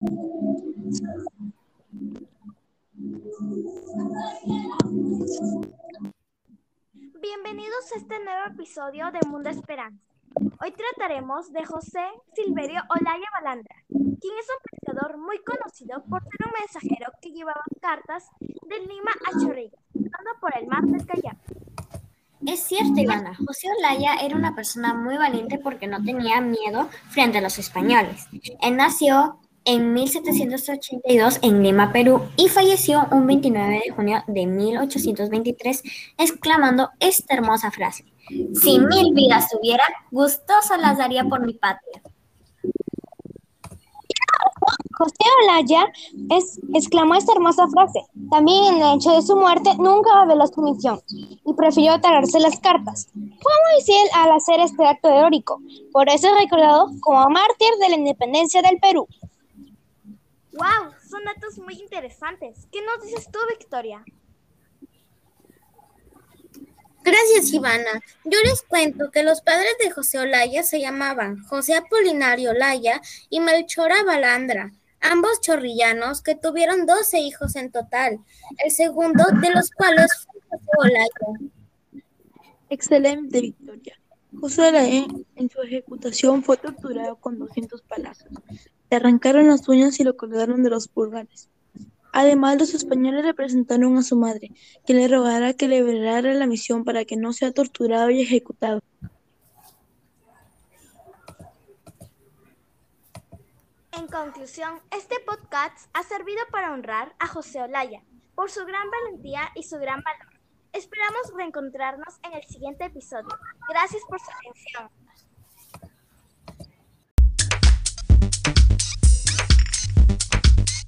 Bienvenidos a este nuevo episodio de Mundo Esperanza. Hoy trataremos de José Silverio Olaya Balandra, quien es un pescador muy conocido por ser un mensajero que llevaba cartas de Lima a Chorrillos, pasando por el mar del. Es cierto, Ivana. José Olaya era una persona muy valiente porque no tenía miedo frente a los españoles. Él nació en 1782 en Lima, Perú, y falleció un 29 de junio de 1823, exclamando esta hermosa frase: Si mil vidas tuviera, gustoso las daría por mi patria. José Olaya es, exclamó esta hermosa frase. También en el hecho de su muerte nunca reveló su misión y prefirió traerse las cartas. Fue muy fiel al hacer este acto heroico, por eso es recordado como mártir de la independencia del Perú. ¡Wow! Son datos muy interesantes. ¿Qué nos dices tú, Victoria? Gracias, Ivana. Yo les cuento que los padres de José Olaya se llamaban José Apolinario Olaya y Melchora Balandra, ambos chorrillanos que tuvieron 12 hijos en total, el segundo de los cuales fue José Olaya. Excelente, Victoria. José Olaya en su ejecución fue torturado con 200 palazos. Le arrancaron las uñas y lo colgaron de los pulgares. Además, los españoles le presentaron a su madre, que le rogara que le la misión para que no sea torturado y ejecutado. En conclusión, este podcast ha servido para honrar a José Olaya por su gran valentía y su gran valor. Esperamos reencontrarnos en el siguiente episodio. Gracias por su atención.